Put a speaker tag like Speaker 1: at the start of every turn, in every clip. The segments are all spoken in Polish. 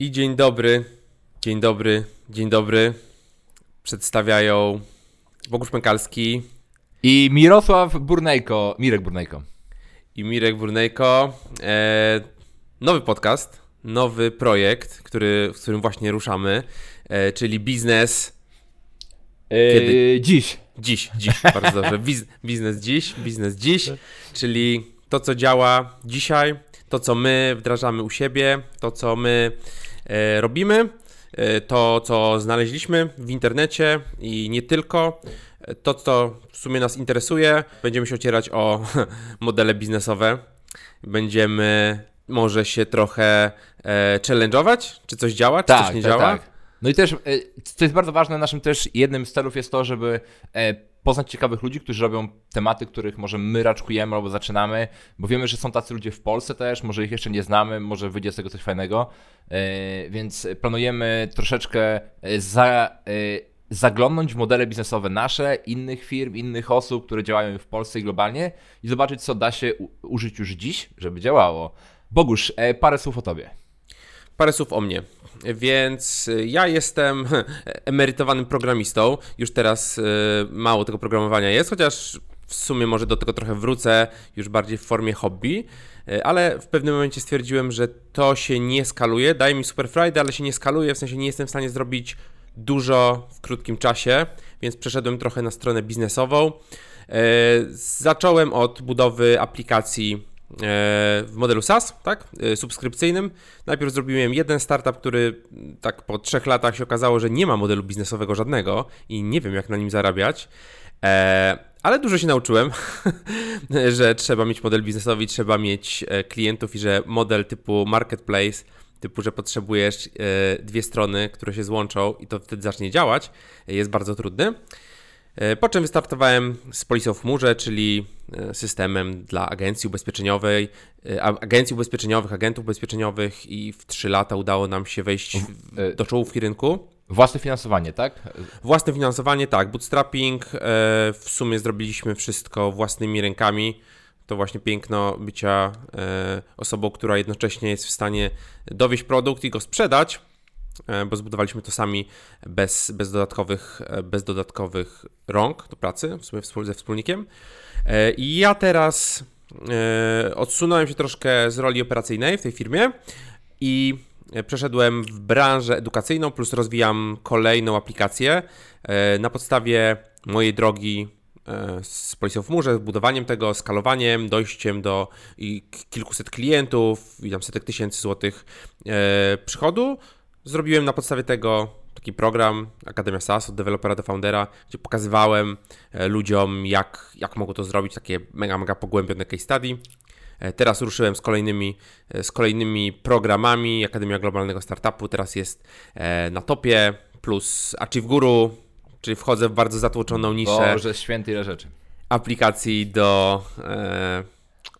Speaker 1: I dzień dobry, dzień dobry, dzień dobry. Przedstawiają Bogusz Pękalski
Speaker 2: I Mirosław Burnejko, Mirek Burnejko.
Speaker 1: i Mirek Burnejko. E, nowy podcast, nowy projekt, który, w którym właśnie ruszamy, e, czyli biznes Kiedy?
Speaker 2: Yy, dziś.
Speaker 1: dziś, dziś, bardzo dobrze. Biz, biznes dziś, biznes dziś, czyli to, co działa dzisiaj, to, co my wdrażamy u siebie, to, co my e, robimy, e, to, co znaleźliśmy w internecie i nie tylko. E, To, co w sumie nas interesuje, będziemy się ocierać o modele biznesowe. Będziemy może się trochę e, challenge'ować, czy coś działa, czy coś nie działa.
Speaker 2: No i też, e, co jest bardzo ważne, naszym też jednym z celów jest to, żeby e, poznać ciekawych ludzi, którzy robią tematy, których może my raczkujemy albo zaczynamy, bo wiemy, że są tacy ludzie w Polsce też, może ich jeszcze nie znamy, może wyjdzie z tego coś fajnego, E, więc planujemy troszeczkę e, za, e, zaglądnąć w modele biznesowe nasze, innych firm, innych osób, które działają w Polsce i globalnie i zobaczyć, co da się użyć już dziś, żeby działało. Bogusz, parę słów o tobie.
Speaker 1: Parę słów o mnie. Więc y, ja jestem emerytowanym programistą. Już teraz y, mało tego programowania jest, chociaż w sumie może do tego trochę wrócę, już bardziej w formie hobby. Y, Ale w pewnym momencie stwierdziłem, że to się nie skaluje. Daje mi super Friday, ale się nie skaluje, w sensie nie jestem w stanie zrobić dużo w krótkim czasie, więc przeszedłem trochę na stronę biznesową. Zacząłem od budowy aplikacji w modelu SaaS, tak, e, subskrypcyjnym. Najpierw zrobiłem jeden startup, który tak po trzech latach się okazało, że nie ma modelu biznesowego żadnego i nie wiem jak na nim zarabiać. E, ale dużo się nauczyłem, że trzeba mieć model biznesowy, trzeba mieć e, klientów i że model typu marketplace, typu, że potrzebujesz e, dwie strony, które się złączą i to wtedy zacznie działać, e, jest bardzo trudny. E, Po czym wystartowałem z policją w chmurze, czyli e, systemem dla agencji ubezpieczeniowej, e, agencji ubezpieczeniowych, agentów ubezpieczeniowych i w 3 lata udało nam się wejść do czołówki rynku.
Speaker 2: Własne finansowanie, tak?
Speaker 1: Własne finansowanie, tak, bootstrapping, w sumie zrobiliśmy wszystko własnymi rękami. To właśnie piękno bycia osobą, która jednocześnie jest w stanie dowieść produkt i go sprzedać, bo zbudowaliśmy to sami bez, bez, dodatkowych, e, bez dodatkowych rąk do pracy, w sumie ze wspólnikiem. E, I ja teraz e, odsunąłem się troszkę z roli operacyjnej w tej firmie i e, przeszedłem w branżę edukacyjną, plus rozwijam kolejną aplikację e, na podstawie mojej drogi e, z policją w murze, budowaniem tego, skalowaniem, dojściem do kilkuset klientów i tam setek tysięcy złotych e, przychodu. Zrobiłem na podstawie tego taki program Akademia SaaS od dewelopera do foundera, gdzie pokazywałem e, ludziom, jak, jak mogą to zrobić, takie mega, mega pogłębione case study. E, Teraz ruszyłem z kolejnymi, e, z kolejnymi programami Akademia Globalnego Startupu. Teraz jest na topie, plus Achieve Guru, czyli wchodzę w bardzo zatłoczoną niszę
Speaker 2: Boże, święty ile rzeczy.
Speaker 1: aplikacji do e,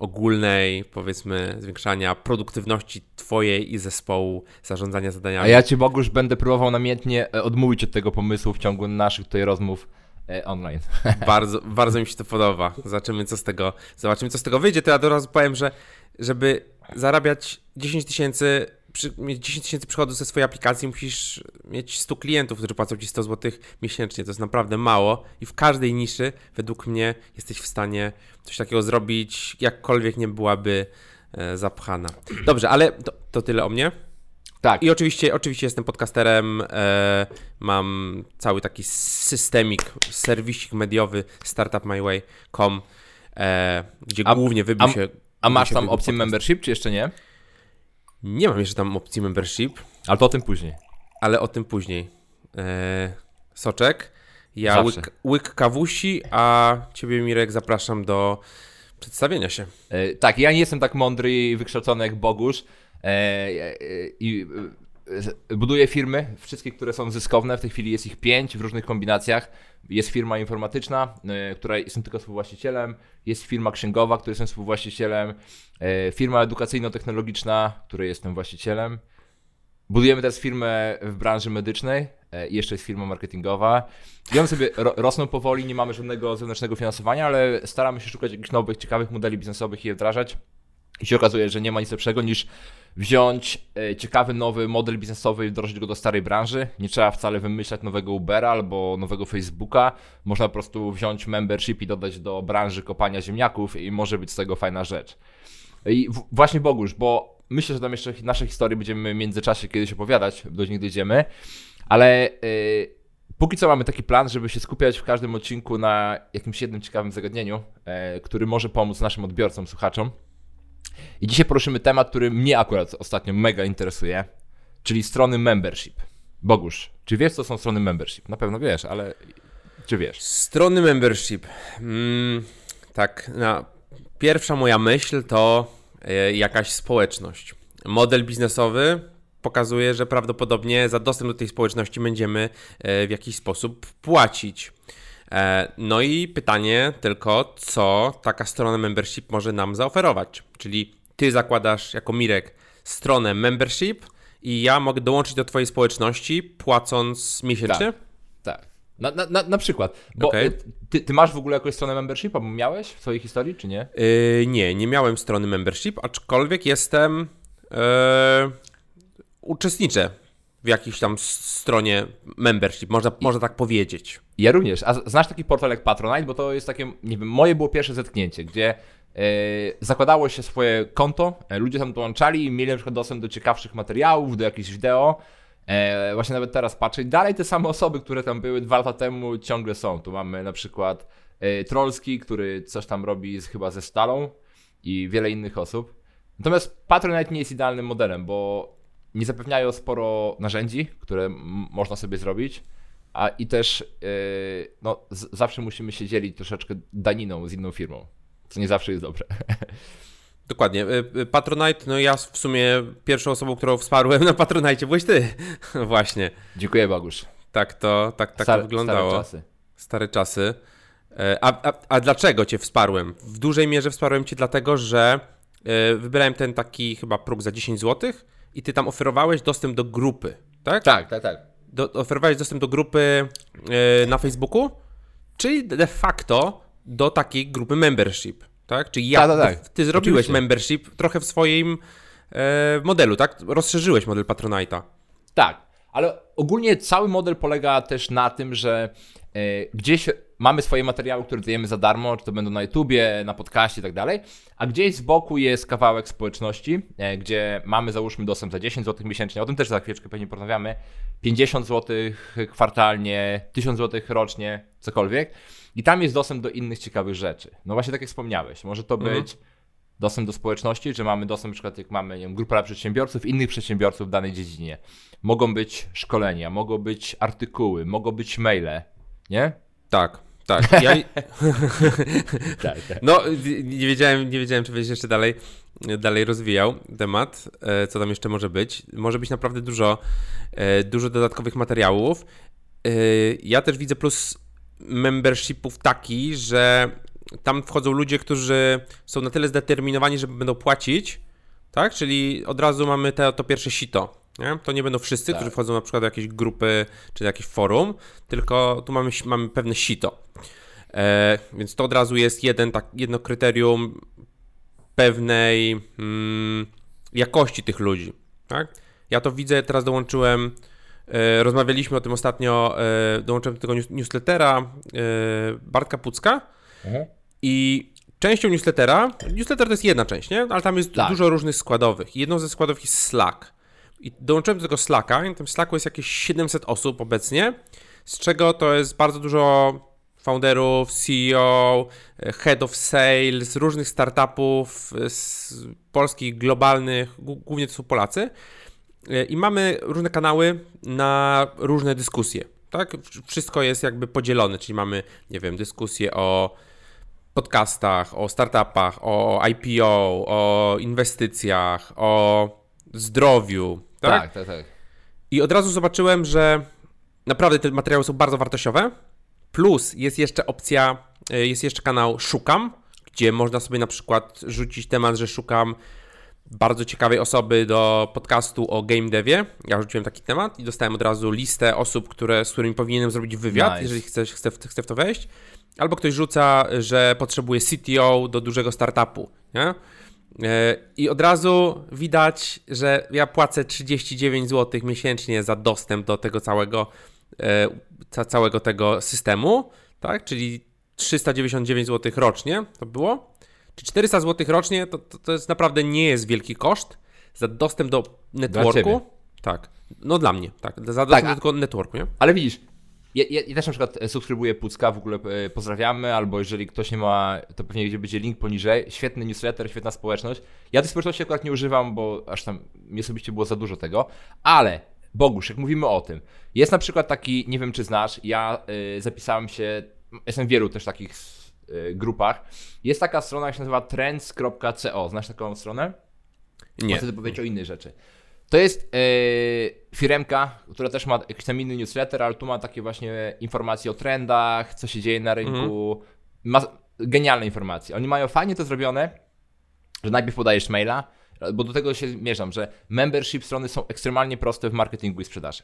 Speaker 1: ogólnej, powiedzmy, zwiększania produktywności Twojej i zespołu zarządzania zadaniami.
Speaker 2: A ja Ci, Bogusz, będę próbował namiętnie e, odmówić od tego pomysłu w ciągu naszych tutaj rozmów e, online.
Speaker 1: Bardzo, bardzo mi się to podoba. Zobaczymy, co z tego, zobaczymy, co z tego wyjdzie. To ja od razu powiem, że żeby zarabiać 10 tysięcy, przy, mieć 10 tysięcy przychodów ze swojej aplikacji, musisz mieć 100 klientów, którzy płacą ci 100 zł miesięcznie. To jest naprawdę mało i w każdej niszy, według mnie, jesteś w stanie coś takiego zrobić, jakkolwiek nie byłaby e, zapchana. Dobrze, ale to, to tyle o mnie.
Speaker 2: Tak,
Speaker 1: I oczywiście, oczywiście jestem podcasterem, e, mam cały taki systemik, serwisik mediowy startupmyway.com, e, gdzie
Speaker 2: A-
Speaker 1: głównie wybił
Speaker 2: a-
Speaker 1: się...
Speaker 2: a masz tam opcję
Speaker 1: podcast.
Speaker 2: membership, czy jeszcze nie?
Speaker 1: Nie mam jeszcze tam opcji membership,
Speaker 2: Ale to o tym później.
Speaker 1: ale o tym później. E, soczek, ja łyk, łyk kawusi, a ciebie Mirek zapraszam do przedstawienia się.
Speaker 2: E, tak, ja nie jestem tak mądry i wykształcony jak Bogusz. E, e, I e, buduję firmy, wszystkie, które są zyskowne. W tej chwili jest ich pięć w różnych kombinacjach. Jest firma informatyczna, e, której jestem tylko współwłaścicielem. Jest firma księgowa, której jestem współwłaścicielem. E, Firma edukacyjno-technologiczna, której jestem właścicielem. Budujemy teraz firmę w branży medycznej e, jeszcze jest firma marketingowa. I one sobie ro, rosną powoli, nie mamy żadnego zewnętrznego finansowania, ale staramy się szukać jakichś nowych, ciekawych modeli biznesowych i je wdrażać. I się okazuje, że nie ma nic lepszego niż wziąć e, ciekawy nowy model biznesowy i wdrożyć go do starej branży. Nie trzeba wcale wymyślać nowego Ubera albo nowego Facebooka. Można po prostu wziąć membership i dodać do branży kopania ziemniaków i może być z tego fajna rzecz. I właśnie Bogusz, bo myślę, że tam jeszcze nasze historie będziemy w międzyczasie kiedyś opowiadać, do nich dojdziemy, ale yy, póki co mamy taki plan, żeby się skupiać w każdym odcinku na jakimś jednym ciekawym zagadnieniu, yy, który może pomóc naszym odbiorcom, słuchaczom. I dzisiaj poruszymy temat, który mnie akurat ostatnio mega interesuje, czyli strony membership. Bogusz, czy wiesz, co są strony membership? Na pewno wiesz, ale czy wiesz?
Speaker 1: Strony membership. Mm, tak, na pierwsza moja myśl to e, jakaś społeczność. Model biznesowy pokazuje, że prawdopodobnie za dostęp do tej społeczności będziemy e, w jakiś sposób płacić. E, no i pytanie tylko, co taka strona membership może nam zaoferować? Czyli ty zakładasz jako Mirek stronę membership i ja mogę dołączyć do twojej społeczności płacąc miesięcznie?
Speaker 2: Tak. tak. Na, na, na przykład, bo okay. ty, ty, masz w ogóle jakąś stronę membership, albo miałeś w swojej historii, czy nie?
Speaker 1: Yy, nie, nie miałem strony membership, aczkolwiek jestem, yy, uczestniczę w jakiejś tam stronie membership, można, I, można tak powiedzieć.
Speaker 2: Ja również. A znasz taki portal jak Patronite? Bo to jest takie, nie wiem, moje było pierwsze zetknięcie, gdzie yy, zakładało się swoje konto, e, ludzie tam dołączali i mieli na przykład dostęp do ciekawszych materiałów, do jakichś wideo. E, właśnie nawet teraz patrzę dalej te same osoby, które tam były dwa lata temu ciągle są. Tu mamy na przykład e, Trollski, który coś tam robi z, chyba ze Stalą i wiele innych osób. Natomiast Patronite nie jest idealnym modelem, bo nie zapewniają sporo narzędzi, które można sobie zrobić, a i też yy, no, zawsze musimy się dzielić troszeczkę daniną z inną firmą, co nie zawsze jest dobre.
Speaker 1: Dokładnie. Y, y, Patronite, no ja w sumie pierwszą osobą, którą wsparłem na Patronite byłeś ty. Właśnie.
Speaker 2: Dziękuję Bogusz.
Speaker 1: Tak to, tak, tak to wyglądało. Stare czasy. Stare czasy. E, a, a, a dlaczego cię wsparłem? W dużej mierze wsparłem cię dlatego, że e, wybrałem ten taki chyba próg za 10 zł i ty tam oferowałeś dostęp do grupy, tak?
Speaker 2: Tak, tak, tak.
Speaker 1: Do, oferowałeś dostęp do grupy e, na Facebooku, czyli de facto do takiej grupy membership tak? Czyli ja, tak, tak, tak. ty zrobiłeś Oczywiście. membership trochę w swoim e, modelu, tak? Rozszerzyłeś model Patronite'a.
Speaker 2: Tak, ale ogólnie cały model polega też na tym, że e, gdzieś mamy swoje materiały, które dajemy za darmo, czy to będą na YouTubie, na podcaście i tak dalej, a gdzieś z boku jest kawałek społeczności, e, gdzie mamy załóżmy dostęp za 10 zł miesięcznie, o tym też za chwileczkę pewnie porozmawiamy, 50 zł kwartalnie, 1000 zł rocznie, cokolwiek. I tam jest dostęp do innych ciekawych rzeczy. No właśnie tak jak wspomniałeś, może to mhm. być dostęp do społeczności, że mamy dostęp, na przykład jak mamy nie wiem, grupę przedsiębiorców, innych przedsiębiorców w danej dziedzinie. Mogą być szkolenia, mogą być artykuły, mogą być maile, nie?
Speaker 1: Tak, tak. Ja... tak, tak. No, nie wiedziałem, nie wiedziałem, czy będziesz jeszcze dalej, dalej rozwijał temat, e, co tam jeszcze może być. Może być naprawdę dużo, e, dużo dodatkowych materiałów. E, ja też widzę plus membershipów taki, że tam wchodzą ludzie, którzy są na tyle zdeterminowani, że będą płacić, tak? Czyli od razu mamy te, to pierwsze sito. Nie? To nie będą wszyscy, tak. którzy wchodzą na przykład do jakiejś grupy czy do jakiegoś forum, tylko tu mamy, mamy pewne sito. E, więc to od razu jest jeden, tak, jedno kryterium pewnej mm, jakości tych ludzi. Tak? Ja to widzę, teraz dołączyłem E, rozmawialiśmy o tym ostatnio, e, dołączyłem do tego newslettera e, Bartka Pucka mhm. i częścią newslettera, newsletter to jest jedna część, nie? ale tam jest tak. dużo różnych składowych. Jedną ze składowych jest Slack. I dołączyłem do tego Slacka i w tym Slacku jest jakieś 700 osób obecnie, z czego to jest bardzo dużo founderów, CEO, head of sales, różnych startupów z polskich, globalnych, głównie to są Polacy. E, i mamy różne kanały na różne dyskusje. Tak? Wszystko jest jakby podzielone, czyli mamy, nie wiem, dyskusje o podcastach, o startupach, o IPO, o inwestycjach, o zdrowiu. Tak?
Speaker 2: tak, tak, tak.
Speaker 1: I od razu zobaczyłem, że naprawdę te materiały są bardzo wartościowe. Plus jest jeszcze opcja, e, jest jeszcze kanał Szukam, gdzie można sobie na przykład rzucić temat, że szukam bardzo ciekawej osoby do podcastu o game devie. Ja rzuciłem taki temat i dostałem od razu listę osób, które, z którymi powinienem zrobić wywiad, nice. jeżeli chcę, chcę, chcę w to wejść. Albo ktoś rzuca, że potrzebuje CTO do dużego startupu. Nie? E, I od razu widać, że ja płacę 39 zł miesięcznie za dostęp do tego całego, e, całego tego systemu, tak? Czyli 399 zł rocznie to było. Czy 400 zł rocznie to, to, to jest naprawdę nie jest wielki koszt za dostęp do networku. Tak. No dla mnie, tak. Za dostęp tak, do networku, nie?
Speaker 2: Ale widzisz, ja, ja, ja, też na przykład subskrybuję Pucka, w ogóle e, pozdrawiamy, albo jeżeli ktoś nie ma, to pewnie gdzie będzie link poniżej. Świetny newsletter, świetna społeczność. Ja tej społeczności akurat nie używam, bo aż tam mi osobiście było za dużo tego, ale Bogusz, jak mówimy o tym, jest na przykład taki, nie wiem czy znasz, ja y, zapisałem się, jestem w wielu też takich y, grupach. Jest taka strona, jak się nazywa trends.co. Znasz taką stronę?
Speaker 1: Nie.
Speaker 2: Chcę powiedzieć o innej rzeczy. To jest yy, firemka, która też ma jakiś tam inny newsletter, ale tu ma takie właśnie informacje o trendach, co się dzieje na rynku. Mhm. Ma genialne informacje. Oni mają fajnie to zrobione, że najpierw podajesz maila, bo do tego się zmierzam, że membership strony są ekstremalnie proste w marketingu i sprzedaży.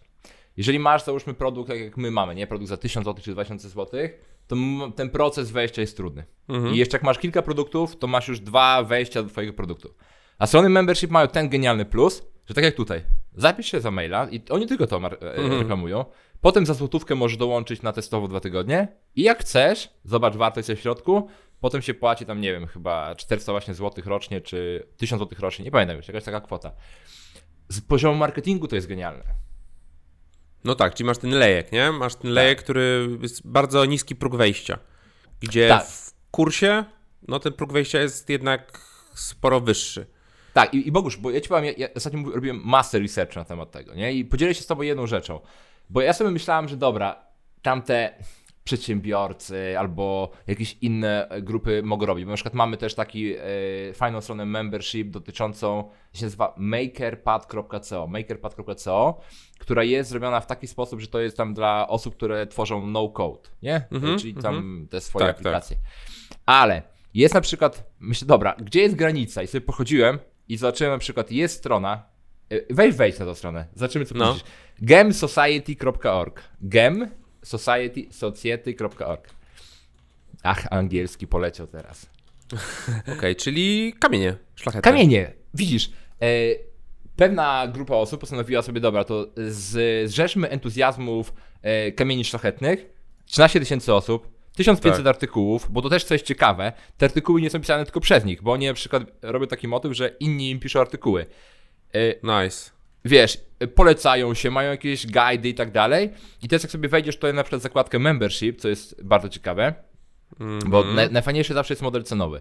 Speaker 2: Jeżeli masz, załóżmy, produkt, tak jak my mamy, nie? Produkt za 1000 zł czy 2000 zł, to ten proces wejścia jest trudny. Mhm. I jeszcze jak masz kilka produktów, to masz już dwa wejścia do Twojego produktu. A strony membership mają ten genialny plus, że tak jak tutaj, zapisz się za maila i oni tylko to e, mhm. reklamują. Potem za złotówkę możesz dołączyć na testowo dwa tygodnie i jak chcesz, zobacz wartość w środku, potem się płaci tam, nie wiem, chyba 400 właśnie złotych rocznie, czy 1000 złotych rocznie, nie pamiętam już, jakaś taka kwota. Z poziomu marketingu to jest genialne.
Speaker 1: No tak, czyli masz ten lejek, nie? Masz ten lejek, tak. który jest bardzo niski próg wejścia, gdzie tak. w kursie, no ten próg wejścia jest jednak sporo wyższy.
Speaker 2: Tak, i, i Bogusz, bo ja ci powiem, ja, ja ostatnio robiłem masę research na temat tego, nie? I podzielę się z tobą jedną rzeczą. Bo ja sobie myślałem, że dobra, tamte przedsiębiorcy albo jakieś inne grupy mogą robić. Bo na przykład mamy też taki e, fajną stronę membership dotyczącą, się nazywa makerpad.co, makerpad.co, która jest zrobiona w taki sposób, że to jest tam dla osób, które tworzą no code, nie? Mm -hmm, Czyli tam -hmm. te swoje tak, tak. aplikacje. Tak. Ale jest na przykład, myślę, dobra, gdzie jest granica? I sobie pochodziłem i zobaczyłem na przykład, jest strona, e, weź wejdź na tę stronę, zobaczymy co no. gemsociety.org gemsociety.org Ach, angielski poleciał teraz.
Speaker 1: Okej, okay, czyli kamienie szlachetne.
Speaker 2: Kamienie, widzisz, e, pewna grupa osób postanowiła sobie, dobra, to z, zrzeszmy entuzjazmów e, kamieni szlachetnych, 13 tysięcy osób, 1500 tak. artykułów, bo to też coś ciekawe. Te artykuły nie są pisane tylko przez nich, bo oni na przykład robią taki motyw, że inni im piszą artykuły.
Speaker 1: E, nice.
Speaker 2: Wiesz, polecają się, mają jakieś guidy i tak dalej. I teraz jak sobie wejdziesz tutaj na przykład zakładkę membership, co jest bardzo ciekawe, mm -hmm. bo na, najfajniejszy zawsze jest model cenowy.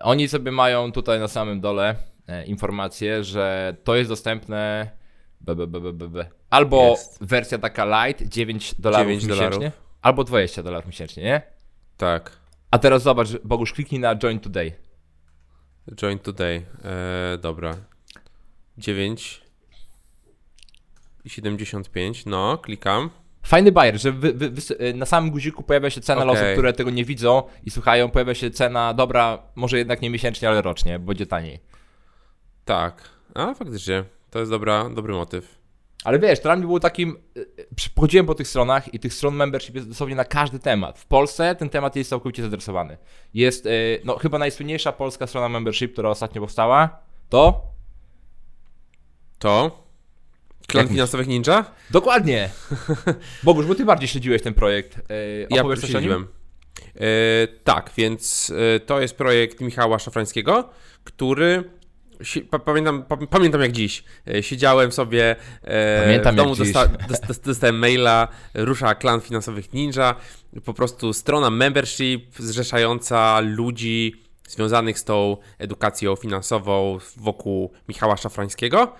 Speaker 2: Oni sobie mają tutaj na samym dole e, informację, że to jest dostępne b, b, b, b, b. albo jest. wersja taka light 9 dolarów miesięcznie. Dolarów. Albo 20 dolarów miesięcznie, nie?
Speaker 1: Tak.
Speaker 2: A teraz zobacz, Bogusz, kliknij na Join Today.
Speaker 1: Join Today, eee, dobra. 9 i 75, no, klikam.
Speaker 2: Fajny bajer, że wy, wy, wy, e, na samym guziku pojawia się cena okay. osób, które tego nie widzą i słuchają, pojawia się cena, dobra, może jednak nie miesięcznie, ale rocznie, będzie taniej.
Speaker 1: Tak, a faktycznie, to jest dobra, dobry motyw.
Speaker 2: Ale wiesz, to dla mnie było takim. E, e, pochodziłem po tych stronach i tych stron membership jest dosłownie na każdy temat. W Polsce ten temat jest całkowicie zadresowany. Jest, e, no, chyba najsłynniejsza polska strona membership, która ostatnio powstała, to.
Speaker 1: To. Klan finansowych ninja?
Speaker 2: Dokładnie. Bogusz, bo ty bardziej śledziłeś ten projekt.
Speaker 1: ja śledziłem. tak, więc to jest projekt Michała Szafrańskiego, który pamiętam, pamiętam jak dziś. E, siedziałem sobie e, pamiętam w domu, dosta, dostałem maila, rusza klan finansowych ninja, po prostu strona membership zrzeszająca ludzi związanych z tą edukacją finansową wokół Michała Szafrańskiego.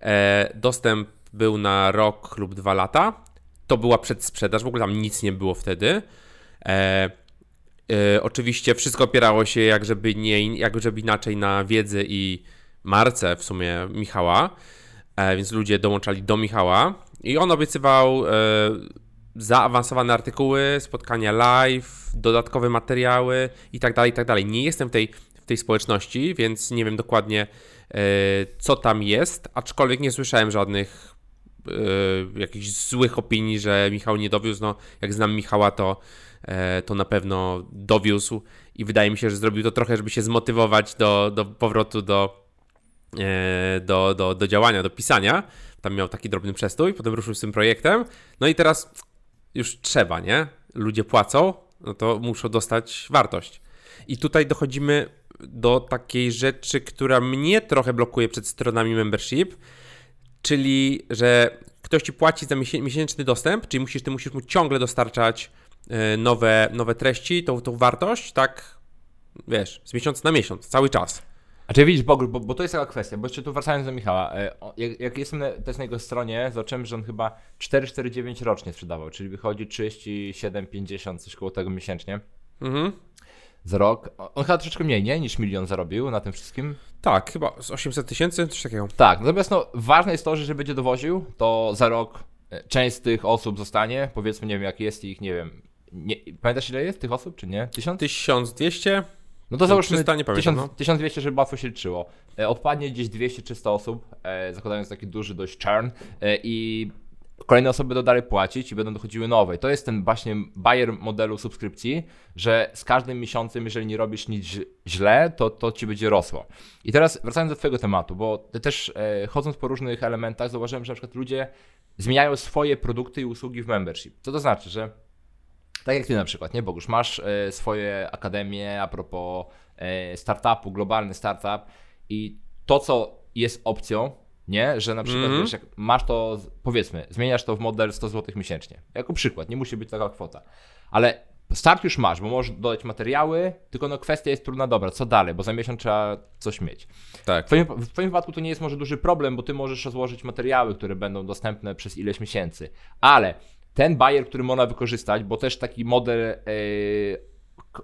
Speaker 1: E, dostęp był na rok lub dwa lata. To była przedsprzedaż, w ogóle tam nic nie było wtedy. Oczywiście wszystko opierało się jak żeby, nie, jak żeby inaczej na wiedzy i marce w sumie Michała, e, więc ludzie dołączali do Michała i on obiecywał e, zaawansowane artykuły, spotkania live, dodatkowe materiały i tak dalej, i tak dalej. Nie jestem w tej, w tej społeczności, więc nie wiem dokładnie e, co tam jest, aczkolwiek nie słyszałem żadnych jakichś złych opinii, że Michał nie dowiózł. No, jak znam Michała, to, to na pewno dowiózł i wydaje mi się, że zrobił to trochę, żeby się zmotywować do, do powrotu do, do, do, do działania, do pisania. Tam miał taki drobny przestój, potem ruszył z tym projektem. No i teraz już trzeba, nie? Ludzie płacą, no to muszą dostać wartość. I tutaj dochodzimy do takiej rzeczy, która mnie trochę blokuje przed stronami membership, czyli że ktoś ci płaci za miesięczny dostęp, czyli musisz, ty musisz mu ciągle dostarczać e, nowe, nowe treści, tą, tą wartość, tak wiesz, z miesiąca na miesiąc, cały czas.
Speaker 2: A czy widzisz, bo, bo, bo to jest taka kwestia, bo jeszcze tu wracając do Michała, e, jak, jak jestem na, też na jego stronie, zobaczyłem, że on chyba 4,49 rocznie sprzedawał, czyli wychodzi 37,50, coś koło tego miesięcznie. Mhm za rok. On chyba troszeczkę mniej, nie? Niż milion zarobił na tym wszystkim.
Speaker 1: Tak, chyba z 800 tysięcy, coś takiego.
Speaker 2: Tak, natomiast no, ważne jest to, że jeżeli będzie dowoził, to za rok e, część z tych osób zostanie. Powiedzmy, nie wiem, jak jest ich, nie wiem. Nie, pamiętasz ile jest tych osób, czy nie?
Speaker 1: Tysiąc? 1200.
Speaker 2: No to załóżmy 300, nie pamiętam, 1000, no. 1200, żeby łatwo się liczyło. E, odpadnie gdzieś 200-300 osób, e, zakładając taki duży dość churn i kolejne osoby będą dalej płacić i będą dochodziły nowe. to jest ten właśnie buyer modelu subskrypcji, że z każdym miesiącem, jeżeli nie robisz nic źle, to to ci będzie rosło. I teraz wracając do twojego tematu, bo też e, chodząc po różnych elementach, zauważyłem, że na przykład ludzie zmieniają swoje produkty i usługi w membership. Co to znaczy, że tak jak ty na przykład, nie Bogusz, masz e, swoje akademie a propos e, startupu, globalny startup i to, co jest opcją, nie? Że na przykład, mm -hmm. wiesz, jak masz to, powiedzmy, zmieniasz to w model 100 zł miesięcznie. Jako przykład, nie musi być taka kwota. Ale start już masz, bo możesz dodać materiały, tylko no kwestia jest trudna, dobra, co dalej, bo za miesiąc trzeba coś mieć. Tak. W twoim, w twoim wypadku to nie jest może duży problem, bo ty możesz rozłożyć materiały, które będą dostępne przez ileś miesięcy, ale ten buyer, który można wykorzystać, bo też taki model, yy,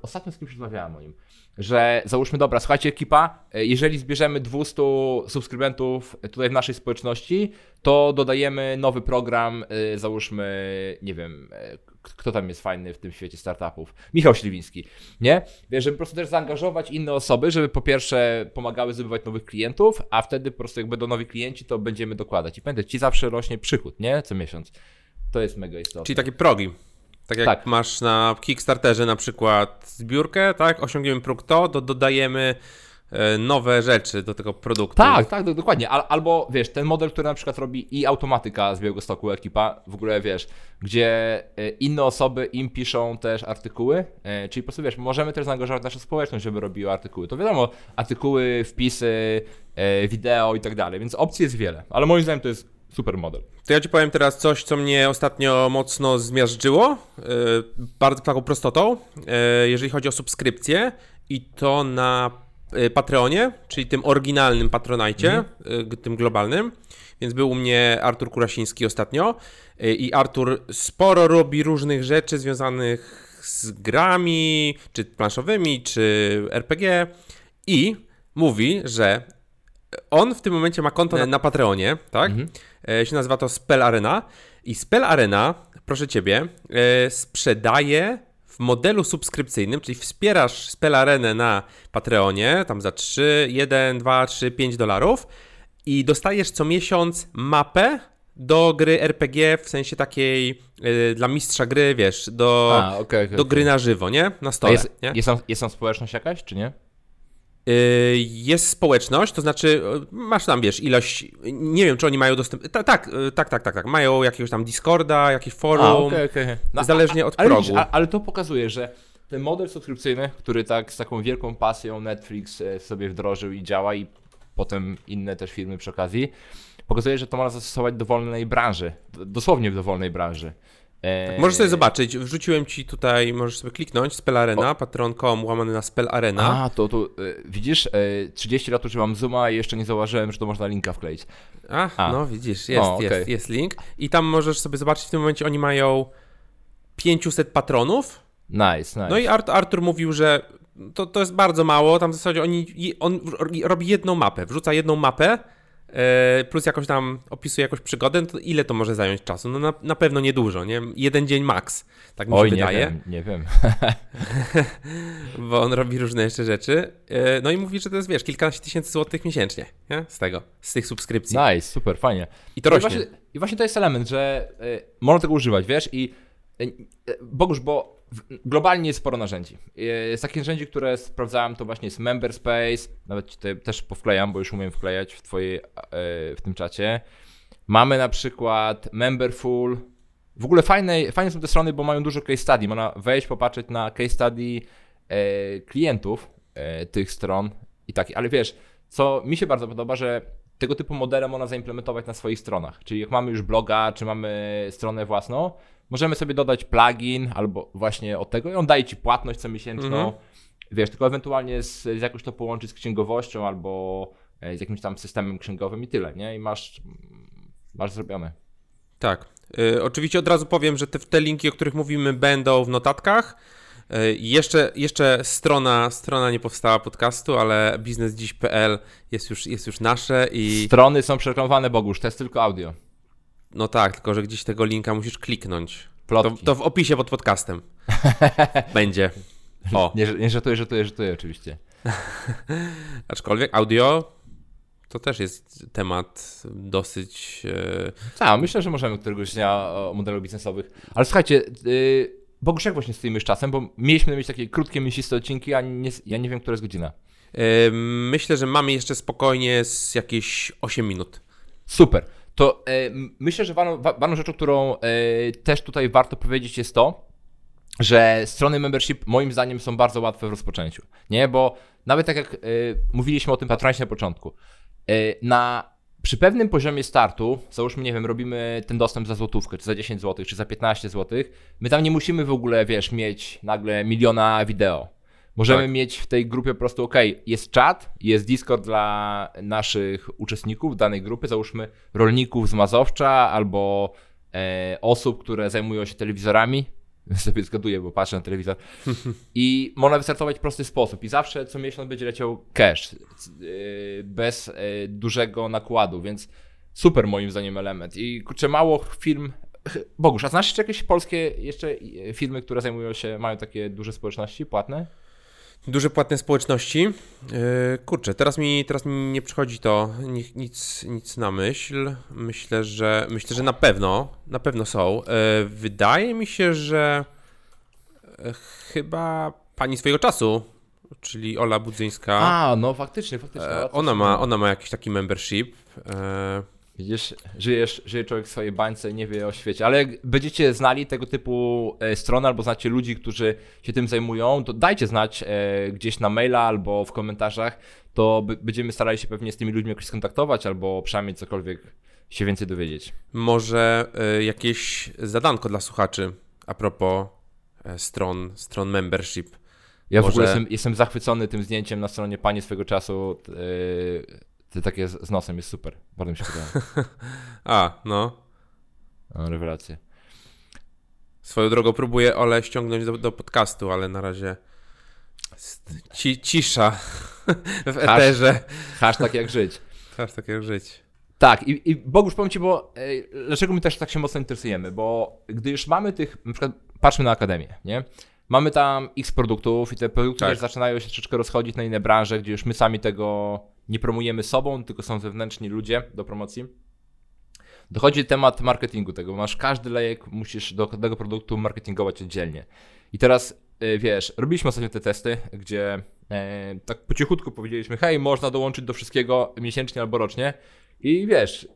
Speaker 2: ostatnio z kimś rozmawiałem o nim, że załóżmy, dobra, słuchajcie ekipa, e, jeżeli zbierzemy 200 subskrybentów tutaj w naszej społeczności, to dodajemy nowy program, e, załóżmy, nie wiem, e, kto tam jest fajny w tym świecie startupów? Michał Śliwiński, nie? Wiesz, żeby po prostu też zaangażować inne osoby, żeby po pierwsze pomagały zdobywać nowych klientów, a wtedy po prostu jak będą nowi klienci, to będziemy dokładać. I pamiętaj, ci zawsze rośnie przychód, nie? Co miesiąc. To jest mega istotne.
Speaker 1: Czyli takie progi. Tak jak tak. masz na Kickstarterze na przykład zbiórkę, tak, osiągniemy próg to, to dodajemy e, nowe rzeczy do tego produktu.
Speaker 2: Tak, tak, dokładnie. Albo wiesz, ten model, który na przykład robi i automatyka z Białego Stoku ekipa, w ogóle wiesz, gdzie e, inne osoby im piszą też artykuły, e, czyli po prostu wiesz, możemy też zaangażować naszą społeczność, żeby robiła artykuły. To wiadomo, artykuły, wpisy, wideo i tak dalej, więc opcji jest wiele, ale moim zdaniem to jest super model.
Speaker 1: To ja ci powiem teraz coś, co mnie ostatnio mocno zmiażdżyło, yy, bardzo taką prostotą, yy, jeżeli chodzi o subskrypcję i to na yy, Patreonie, czyli tym oryginalnym Patronajcie, mhm. tym globalnym. Więc był u mnie Artur Kurasiński ostatnio i Artur sporo robi różnych rzeczy związanych z grami, czy planszowymi, czy RPG i mówi, że on w tym momencie ma konto na, na Patreonie, tak? Mhm. E, się nazywa to Spell Arena. I Spell Arena, proszę ciebie, e, sprzedaje w modelu subskrypcyjnym, czyli wspierasz Spell Arenę na Patreonie, tam za 3, 1, 2, 3, 5 dolarów i dostajesz co miesiąc mapę do gry RPG, w sensie takiej y, dla mistrza gry, wiesz, do, A, okay, okay, do gry na żywo, nie? Na stole.
Speaker 2: Jest,
Speaker 1: nie?
Speaker 2: Jest, tam, jest tam społeczność jakaś, czy nie?
Speaker 1: Y, jest społeczność, to znaczy y, masz tam, wiesz, ilość, nie wiem, czy oni mają dostęp, tak, tak, tak, tak, tak, tak, mają jakiegoś tam Discorda, jakieś forum, a, okay, okay. No, zależnie od
Speaker 2: ale,
Speaker 1: progu.
Speaker 2: Ale, ale to pokazuje, że ten model subskrypcyjny, który tak z taką wielką pasją Netflix e, sobie wdrożył i działa i potem inne też firmy przy okazji, pokazuje, że to można zastosować w dowolnej branży, dosłownie w dowolnej branży.
Speaker 1: Tak, możesz sobie zobaczyć, wrzuciłem ci tutaj, możesz sobie kliknąć, Spell Arena, patron.com, łamany na Spell Arena.
Speaker 2: A, to, to e, widzisz, 30 e, lat używam Zooma i jeszcze nie zauważyłem, że to można linka wkleić.
Speaker 1: Ach, A. no widzisz, jest, o, okay. jest, jest link. I tam możesz sobie zobaczyć, w tym momencie oni mają 500 patronów.
Speaker 2: Nice, nice.
Speaker 1: No i Artur, Artur mówił, że to, to jest bardzo mało, tam w zasadzie oni, on robi jedną mapę, wrzuca jedną mapę, plus jakoś tam opisuje jakąś przygodę, no to ile to może zająć czasu? No na, na pewno niedużo, nie? Jeden dzień max, tak mi Oj, się wydaje.
Speaker 2: nie wiem, nie wiem.
Speaker 1: Bo on robi różne jeszcze rzeczy. E, no i mówi, że to jest, wiesz, kilkanaście tysięcy złotych miesięcznie, nie? Z tego, z tych subskrypcji.
Speaker 2: Nice, super, fajnie.
Speaker 1: I to no rośnie. Właśnie,
Speaker 2: i właśnie to jest element, że y, można tego używać, wiesz, i y, Bogusz, bo globalnie jest sporo narzędzi. Z takich narzędzi, które sprawdzałem, to właśnie jest Memberspace, nawet ci też powklejam, bo już umiem wklejać w twojej, w tym czacie. Mamy na przykład Memberful. W ogóle fajne, fajne są te strony, bo mają dużo case study. Można wejść, popatrzeć na case study e, klientów tych stron i tak, ale wiesz, co mi się bardzo podoba, że tego typu modele można zaimplementować na swoich stronach. Czyli jak mamy już bloga, czy mamy stronę własną, możemy sobie dodać plugin albo właśnie od tego i on daje ci płatność co miesięczną. Mhm. Wiesz, tylko ewentualnie z, z jakoś to połączyć z księgowością albo e, z jakimś tam systemem księgowym i tyle, nie? I masz, masz zrobione.
Speaker 1: Tak. Y, oczywiście od razu powiem, że te, te linki, o których mówimy, będą w notatkach. Y, jeszcze, jeszcze strona, strona nie powstała podcastu, ale biznesdziś.pl jest już, jest już nasze i...
Speaker 2: Strony są przereklamowane, Bogusz, to jest tylko audio.
Speaker 1: No tak, tylko że gdzieś tego linka musisz kliknąć. To, to, w opisie pod podcastem będzie.
Speaker 2: O. Nie, nie żartuję, żartuję, żartuję oczywiście.
Speaker 1: Aczkolwiek audio to też jest temat dosyć.
Speaker 2: E... Tak, myślę, że możemy któregoś dnia o modelach biznesowych. Ale słuchajcie, yy, Bogusz, jak właśnie stoimy z czasem? Bo mieliśmy mieć takie krótkie, mięsiste odcinki, a nie, ja nie wiem, która jest godzina.
Speaker 1: Yy, myślę, że mamy jeszcze spokojnie z jakieś 8 minut.
Speaker 2: Super. To yy, myślę, że ważną, rzeczą, którą yy, też tutaj warto powiedzieć, jest to, że strony membership moim zdaniem są bardzo łatwe w rozpoczęciu. Nie, bo nawet tak jak mówiliśmy o tym patronie na początku, E, na, przy pewnym poziomie startu, załóżmy, nie wiem, robimy ten dostęp za złotówkę, czy za 10 zł, czy za 15 zł, my tam nie musimy w ogóle, wiesz, mieć nagle miliona wideo. Możemy tak. mieć w tej grupie po prostu, ok, jest czat, jest Discord dla naszych uczestników danej grupy, załóżmy rolników z Mazowcza albo e, osób, które zajmują się telewizorami, sobie zgaduję, bo patrzę na telewizor. I można wystartować w prosty sposób. I zawsze co miesiąc będzie leciał cash, yy, bez yy, dużego nakładu, więc super moim zdaniem element. I kurczę, mało firm. Bogusz, a znasz jeszcze jakieś polskie jeszcze firmy, które zajmują się, mają takie duże społeczności płatne?
Speaker 1: Duże płatne społeczności. Yy, kurczę, teraz mi, teraz mi nie przychodzi to nic, nic na myśl. Myślę, że myślę, że na pewno, na pewno są. Yy, wydaje mi się, że yy, chyba pani swojego czasu, czyli Ola Budzyńska.
Speaker 2: A, no faktycznie, faktycznie.
Speaker 1: Ona ma, ona ma jakiś taki membership.
Speaker 2: Widzisz, żyjesz, żyje człowiek w swojej bańce i nie wie o świecie. Ale jak będziecie znali tego typu e, strony albo znacie ludzi, którzy się tym zajmują, to dajcie znać e, gdzieś na maila albo w komentarzach. To będziemy starali się pewnie z tymi ludźmi jakoś skontaktować albo przynajmniej cokolwiek się więcej dowiedzieć.
Speaker 1: Może e, jakieś zadanko dla słuchaczy a propos stron, stron membership.
Speaker 2: Ja Może... w ogóle jestem, jestem zachwycony tym zdjęciem na stronie Pani swego czasu. Ty takie z, z nosem jest super. Bardzo mi się podoba.
Speaker 1: A, no.
Speaker 2: Rewelacja.
Speaker 1: Swoją drogą próbuję Ole ściągnąć do, do podcastu, ale na razie ci, cisza w eterze.
Speaker 2: Hashtag jak żyć.
Speaker 1: Hashtag jak żyć.
Speaker 2: Tak, i, i Bogusz, powiem Ci, bo ej, dlaczego my też tak się mocno interesujemy, bo gdy już mamy tych, na przykład patrzmy na Akademię, nie? Mamy tam x produktów i te produkty tak. też zaczynają się troszeczkę rozchodzić na inne branże, gdzie już my sami tego nie promujemy sobą, tylko są zewnętrzni ludzie do promocji. Dochodzi temat marketingu tego. Masz każdy lejek, musisz do każdego produktu marketingować oddzielnie. I teraz e, wiesz, robiliśmy ostatnio te testy, gdzie e, tak po cichutku powiedzieliśmy, hej, można dołączyć do wszystkiego miesięcznie albo rocznie. I wiesz,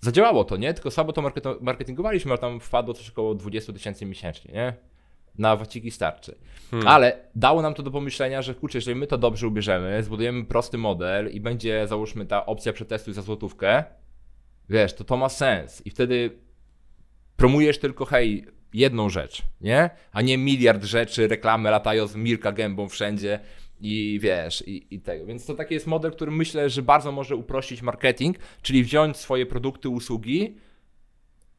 Speaker 2: zadziałało to, nie? Tylko słabo to marketingowaliśmy, ale tam wpadło coś około 20 tysięcy miesięcznie, nie? Na waciki starczy. Hmm. Ale dało nam to do pomyślenia, że kurczę, jeżeli my to dobrze ubierzemy, zbudujemy prosty model i będzie załóżmy ta opcja przetestuj za złotówkę, wiesz, to to ma sens i wtedy promujesz tylko hej, jedną rzecz, nie? A nie miliard rzeczy, reklamy latają z Mirka gębą wszędzie i wiesz, i, i tego. Więc to taki jest model, który myślę, że bardzo może uprościć marketing, czyli wziąć swoje produkty, usługi,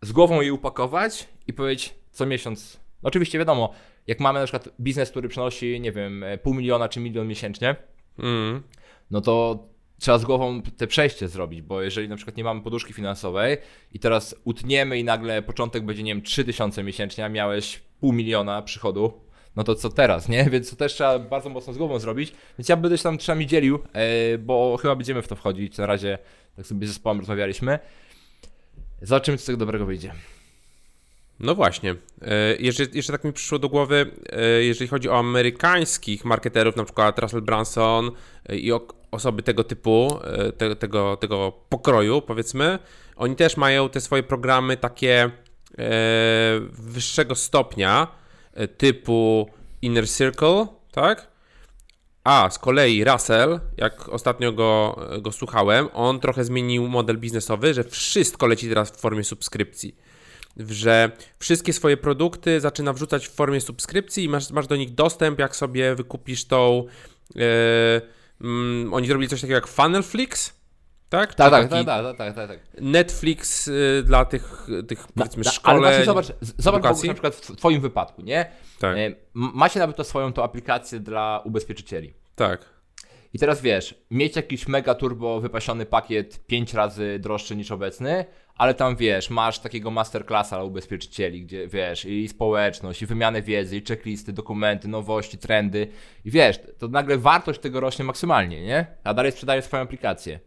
Speaker 2: z głową je upakować i powiedzieć co miesiąc oczywiście wiadomo, jak mamy na przykład biznes, który przynosi, nie wiem, pół miliona czy milion miesięcznie, mm. no to trzeba z głową te przejście zrobić, bo jeżeli na przykład nie mamy poduszki finansowej i teraz utniemy i nagle początek będzie, nie wiem, 3000 miesięcznie, a miałeś pół miliona przychodu, no to co teraz, nie? Więc to też trzeba bardzo mocno z głową zrobić. Więc ja będę się tam trzymami dzielił, e, bo chyba będziemy w to wchodzić. Na razie tak sobie z zespołem rozmawialiśmy. Zobaczymy, co z tego dobrego wyjdzie.
Speaker 1: No właśnie. E, jeszcze, jeszcze tak mi przyszło do głowy, e, jeżeli chodzi o amerykańskich marketerów, na przykład Russell Branson e, i osoby tego typu, te, tego, tego pokroju, powiedzmy, oni też mają te swoje programy takie wyższego stopnia, typu Inner Circle, tak? A z kolei Russell, jak ostatnio go, go słuchałem, on trochę zmienił model biznesowy, że wszystko leci teraz w formie subskrypcji że wszystkie swoje produkty zaczyna wrzucać w formie subskrypcji i masz, masz do nich dostęp, jak sobie wykupisz tą. Yy, mm, oni zrobili coś takiego jak Funnelflix. Tak?
Speaker 2: Tak, tak, tak, tak, tak, tak, tak.
Speaker 1: Netflix y, dla tych, tych powiedzmy szkoleń. Ale
Speaker 2: właśnie zobacz, zobacz na przykład w Twoim wypadku, nie? Tak. E, macie nawet to swoją to aplikację dla ubezpieczycieli.
Speaker 1: Tak.
Speaker 2: I teraz wiesz, mieć jakiś mega turbo wypasiony pakiet 5 razy droższy niż obecny, ale tam wiesz, masz takiego masterclassa dla ubezpieczycieli, gdzie wiesz, i społeczność, i wymianę wiedzy, i checklisty, dokumenty, nowości, trendy. I wiesz, to nagle wartość tego rośnie maksymalnie, nie? A dalej sprzedajesz swoją aplikację.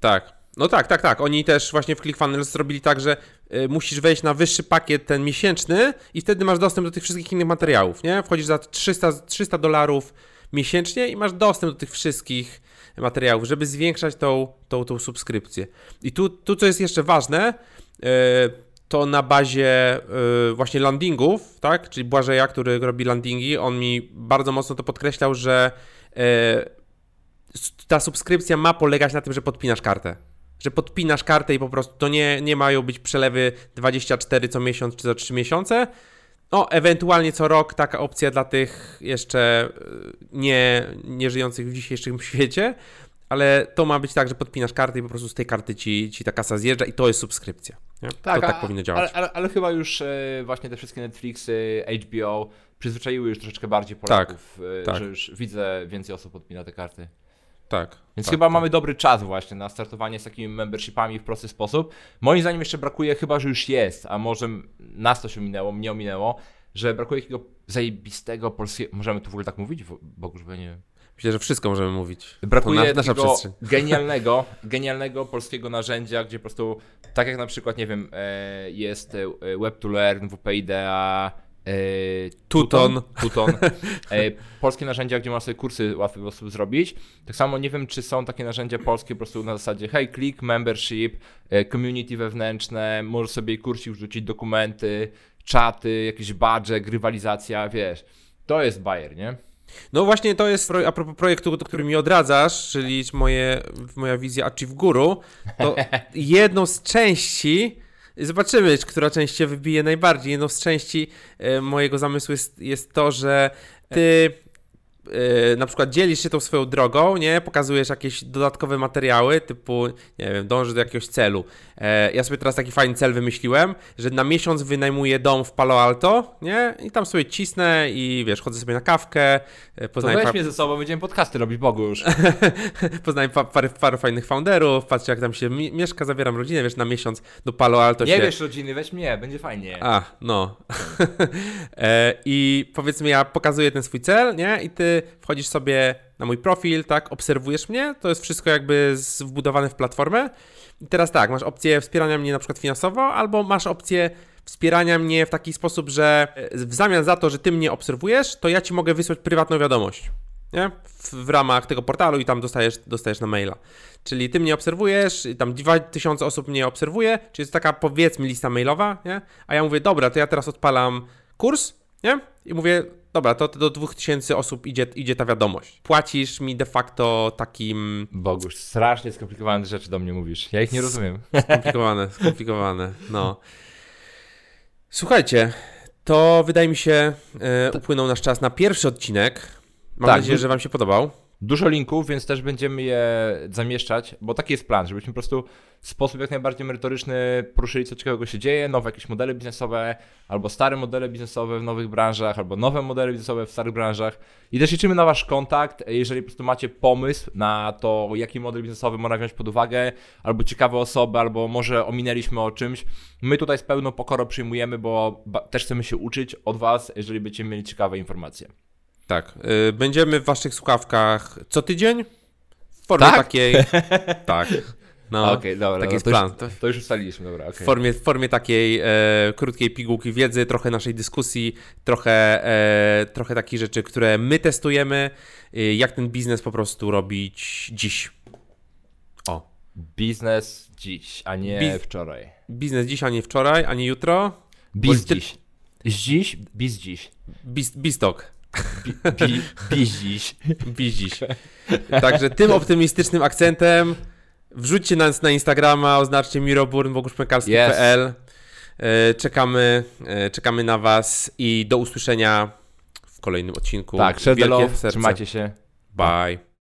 Speaker 1: Tak. No tak, tak, tak. Oni też właśnie w ClickFunnels zrobili tak, że y, musisz wejść na wyższy pakiet ten miesięczny i wtedy masz dostęp do tych wszystkich innych materiałów, nie? Wchodzisz za 300, 300 dolarów miesięcznie i masz dostęp do tych wszystkich materiałów, żeby zwiększać tą, tą, tą subskrypcję. I tu, tu, co jest jeszcze ważne, e, to na bazie e, właśnie landingów, tak, czyli Błażeja, który robi landingi, on mi bardzo mocno to podkreślał, że e, ta subskrypcja ma polegać na tym, że podpinasz kartę. Że podpinasz kartę i po prostu to nie, nie mają być przelewy 24 co miesiąc czy za 3 miesiące, no, ewentualnie co rok taka opcja dla tych jeszcze e, nie, nie żyjących w dzisiejszym świecie, ale to ma być tak, że podpinasz kartę i po prostu z tej karty ci, ci ta kasa zjeżdża i to jest subskrypcja. Nie? Tak, to tak powinno działać.
Speaker 2: Ale, ale, ale, chyba już e, właśnie te wszystkie Netflixy, HBO przyzwyczaiły już troszeczkę bardziej Polaków, tak, e, tak. że już widzę więcej osób podpina te karty.
Speaker 1: Tak.
Speaker 2: Więc
Speaker 1: tak,
Speaker 2: chyba
Speaker 1: tak.
Speaker 2: mamy dobry czas właśnie na startowanie z takimi membershipami w prosty sposób. Moim zdaniem jeszcze brakuje, chyba że już jest, a może nas to się ominęło, mnie ominęło, że brakuje jakiego zajebistego polskiego, możemy tu w ogóle tak mówić? Bogu, żeby nie
Speaker 1: Myślę, że wszystko możemy mówić.
Speaker 2: Brakuje na, takiego genialnego, genialnego polskiego narzędzia, gdzie po prostu, tak jak na przykład, nie wiem, e, jest e, Web to Learn, WP IDEA,
Speaker 1: E, Tuton.
Speaker 2: Tuton. E, polskie narzędzia, gdzie można sobie kursy łatwy sposób zrobić. Tak samo nie wiem, czy są takie narzędzia polskie po prostu na zasadzie hey, click, membership, e, community wewnętrzne, możesz sobie kursik wrzucić dokumenty, czaty, jakiś budżet, rywalizacja, wiesz. To jest Bayer, nie?
Speaker 1: No właśnie to jest a propos projektu, który mi odradzasz, czyli moje, moja wizja Achieve Guru, to jedną z części Zobaczymy, która część się wybije najbardziej. Jedną z części e, mojego zamysłu jest, jest to, że ty Yy, na przykład dzielisz się tą swoją drogą, nie? Pokazujesz jakieś dodatkowe materiały, typu, nie wiem, dążysz do jakiegoś celu. Yy, ja sobie teraz taki fajny cel wymyśliłem, że na miesiąc wynajmuję dom w Palo Alto, nie? I tam sobie cisnę i wiesz, chodzę sobie na kawkę.
Speaker 2: Yy, poznaję to weź mnie ze sobą, będziemy podcasty robić, Bogu już.
Speaker 1: poznaję pa, parę, parę fajnych founderów, patrzę jak tam się mi mieszka, zabieram rodzinę, wiesz, na miesiąc do Palo Alto
Speaker 2: Nie
Speaker 1: się...
Speaker 2: wiesz rodziny, weź mnie, będzie fajnie.
Speaker 1: A, no. I powiedzmy, ja pokazuję ten swój cel, nie? I ty wchodzisz sobie na mój profil, tak, obserwujesz mnie, to jest wszystko jakby wbudowane w platformę. I teraz tak, masz opcję wspierania mnie na przykład finansowo, albo masz opcję wspierania mnie w taki sposób, że e, w zamian za to, że ty mnie obserwujesz, to ja ci mogę wysłać prywatną wiadomość. Nie? W, w ramach tego portalu i tam dostajesz, dostajesz na maila. Czyli ty mnie obserwujesz, tam 2000 osób mnie obserwuje, czyli jest taka powiedzmy lista mailowa, nie? A ja mówię, dobra, to ja teraz odpalam kurs, nie? I mówię, dobra, to, to do 2000 osób idzie, idzie ta wiadomość. Płacisz mi de facto takim...
Speaker 2: Bogusz, strasznie skomplikowane rzeczy do mnie mówisz. Ja ich nie rozumiem.
Speaker 1: Skomplikowane, skomplikowane, no. Słuchajcie, to wydaje mi się e, upłynął nasz czas na pierwszy odcinek. Mam tak, nadzieję, że wam się podobał.
Speaker 2: Dużo linków, więc też będziemy je zamieszczać, bo taki jest plan, żebyśmy po prostu w sposób jak najbardziej merytoryczny poruszyli, co ciekawego się dzieje, nowe jakieś modele biznesowe, albo stare modele biznesowe w nowych branżach, albo nowe modele biznesowe w starych branżach. I też liczymy na Wasz kontakt, jeżeli po prostu macie pomysł na to, jaki model biznesowy można wziąć pod uwagę, albo ciekawe osoby, albo może ominęliśmy o czymś. My tutaj z pełną pokorą przyjmujemy, bo też chcemy się uczyć od Was, jeżeli będziecie mieli ciekawe informacje.
Speaker 1: Tak. Y, będziemy w waszych słuchawkach co tydzień. W formie tak? takiej. tak. No,
Speaker 2: Okej, dobra.
Speaker 1: taki
Speaker 2: no,
Speaker 1: jest
Speaker 2: to,
Speaker 1: plan.
Speaker 2: Już, to, już ustaliliśmy, dobra,
Speaker 1: W
Speaker 2: okej.
Speaker 1: formie, w formie takiej e, krótkiej pigułki wiedzy, trochę naszej dyskusji, trochę, e, trochę takich rzeczy, które my testujemy, e, jak ten biznes po prostu robić dziś. O,
Speaker 2: Biznes dziś, a nie
Speaker 1: Biz-
Speaker 2: wczoraj.
Speaker 1: biznes dziś, a nie wczoraj, a nie jutro.
Speaker 2: Biz
Speaker 1: ty-
Speaker 2: dziś. Dziś, biz dziś.
Speaker 1: Biz, biztok.
Speaker 2: Bi, bi, biz dziś.
Speaker 1: Biz dziś. Także tym optymistycznym akcentem wrzućcie nas na Instagrama, oznaczcie miroburn.boguszpękalski.pl E, Czekamy, e, czekamy na Was i do usłyszenia w kolejnym odcinku.
Speaker 2: Tak,
Speaker 1: Wielkie
Speaker 2: love, trzymajcie się.
Speaker 1: Bye.